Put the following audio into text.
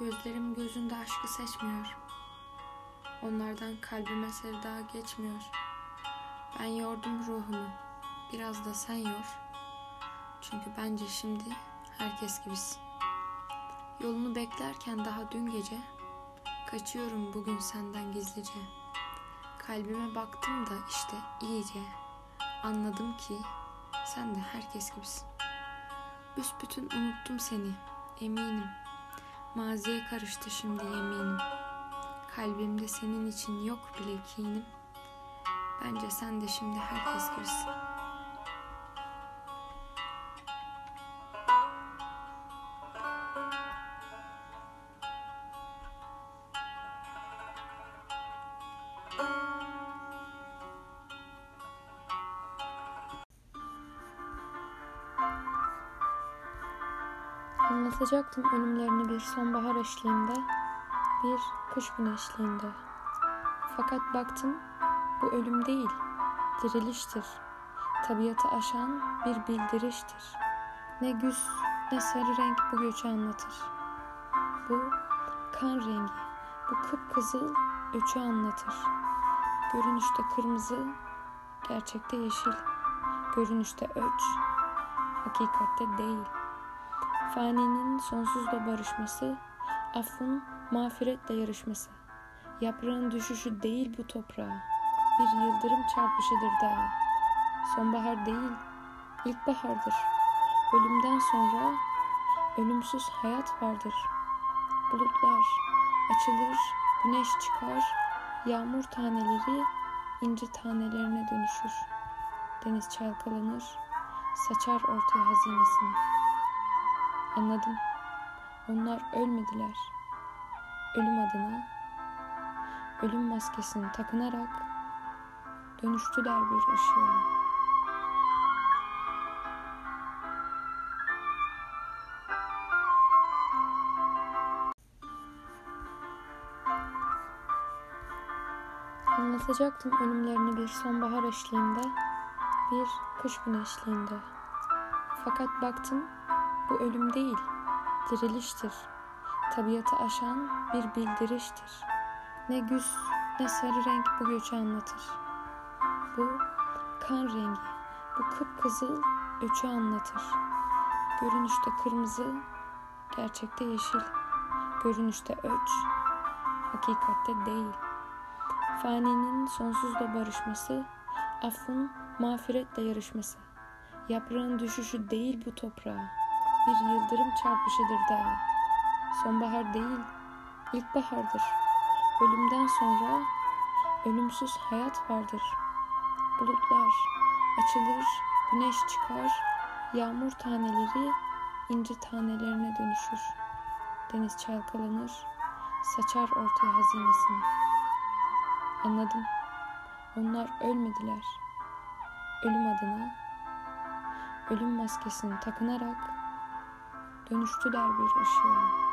Gözlerim gözünde aşkı seçmiyor. Onlardan kalbime sevda geçmiyor. Ben yordum ruhumu. Biraz da sen yor. Çünkü bence şimdi herkes gibisin. Yolunu beklerken daha dün gece kaçıyorum bugün senden gizlice. Kalbime baktım da işte iyice anladım ki sen de herkes gibisin. Büsbütün unuttum seni eminim. Maziye karıştı şimdi yeminim. Kalbimde senin için yok bile kinim. Bence sen de şimdi herkes gibisin. Anlatacaktım ölümlerini bir sonbahar eşliğinde, bir kış güneşliğinde. Fakat baktım bu ölüm değil, diriliştir. Tabiatı aşan bir bildiriştir. Ne güz ne sarı renk bu göçü anlatır. Bu kan rengi, bu kıpkızıl öçü anlatır. Görünüşte kırmızı, gerçekte yeşil. Görünüşte öç, hakikatte değil. Faninin sonsuzla barışması, affın mağfiretle yarışması. Yaprağın düşüşü değil bu toprağa, bir yıldırım çarpışıdır daha. Sonbahar değil, ilkbahardır. Ölümden sonra ölümsüz hayat vardır. Bulutlar açılır, güneş çıkar, yağmur taneleri inci tanelerine dönüşür. Deniz çalkalanır, saçar ortaya hazinesini. Anladım. Onlar ölmediler. Ölüm adına ölüm maskesini takınarak dönüştüler bir ışığa. Anlatacaktım ölümlerini bir sonbahar eşliğinde, bir kış güneşliğinde. Fakat baktım bu ölüm değil, diriliştir. Tabiatı aşan bir bildiriştir. Ne güz ne sarı renk bu göçü anlatır. Bu kan rengi, bu kıpkızıl öçü anlatır. Görünüşte kırmızı, gerçekte yeşil. Görünüşte öç, hakikatte değil. Faninin sonsuzla barışması, affın mağfiretle yarışması. Yaprağın düşüşü değil bu toprağa, bir yıldırım çarpışıdır daha. Sonbahar değil, ilkbahardır. Ölümden sonra ölümsüz hayat vardır. Bulutlar açılır, güneş çıkar, yağmur taneleri inci tanelerine dönüşür. Deniz çalkalanır, saçar ortaya hazinesini. Anladım. Onlar ölmediler. Ölüm adına ölüm maskesini takınarak dönüştüler bir ışığa.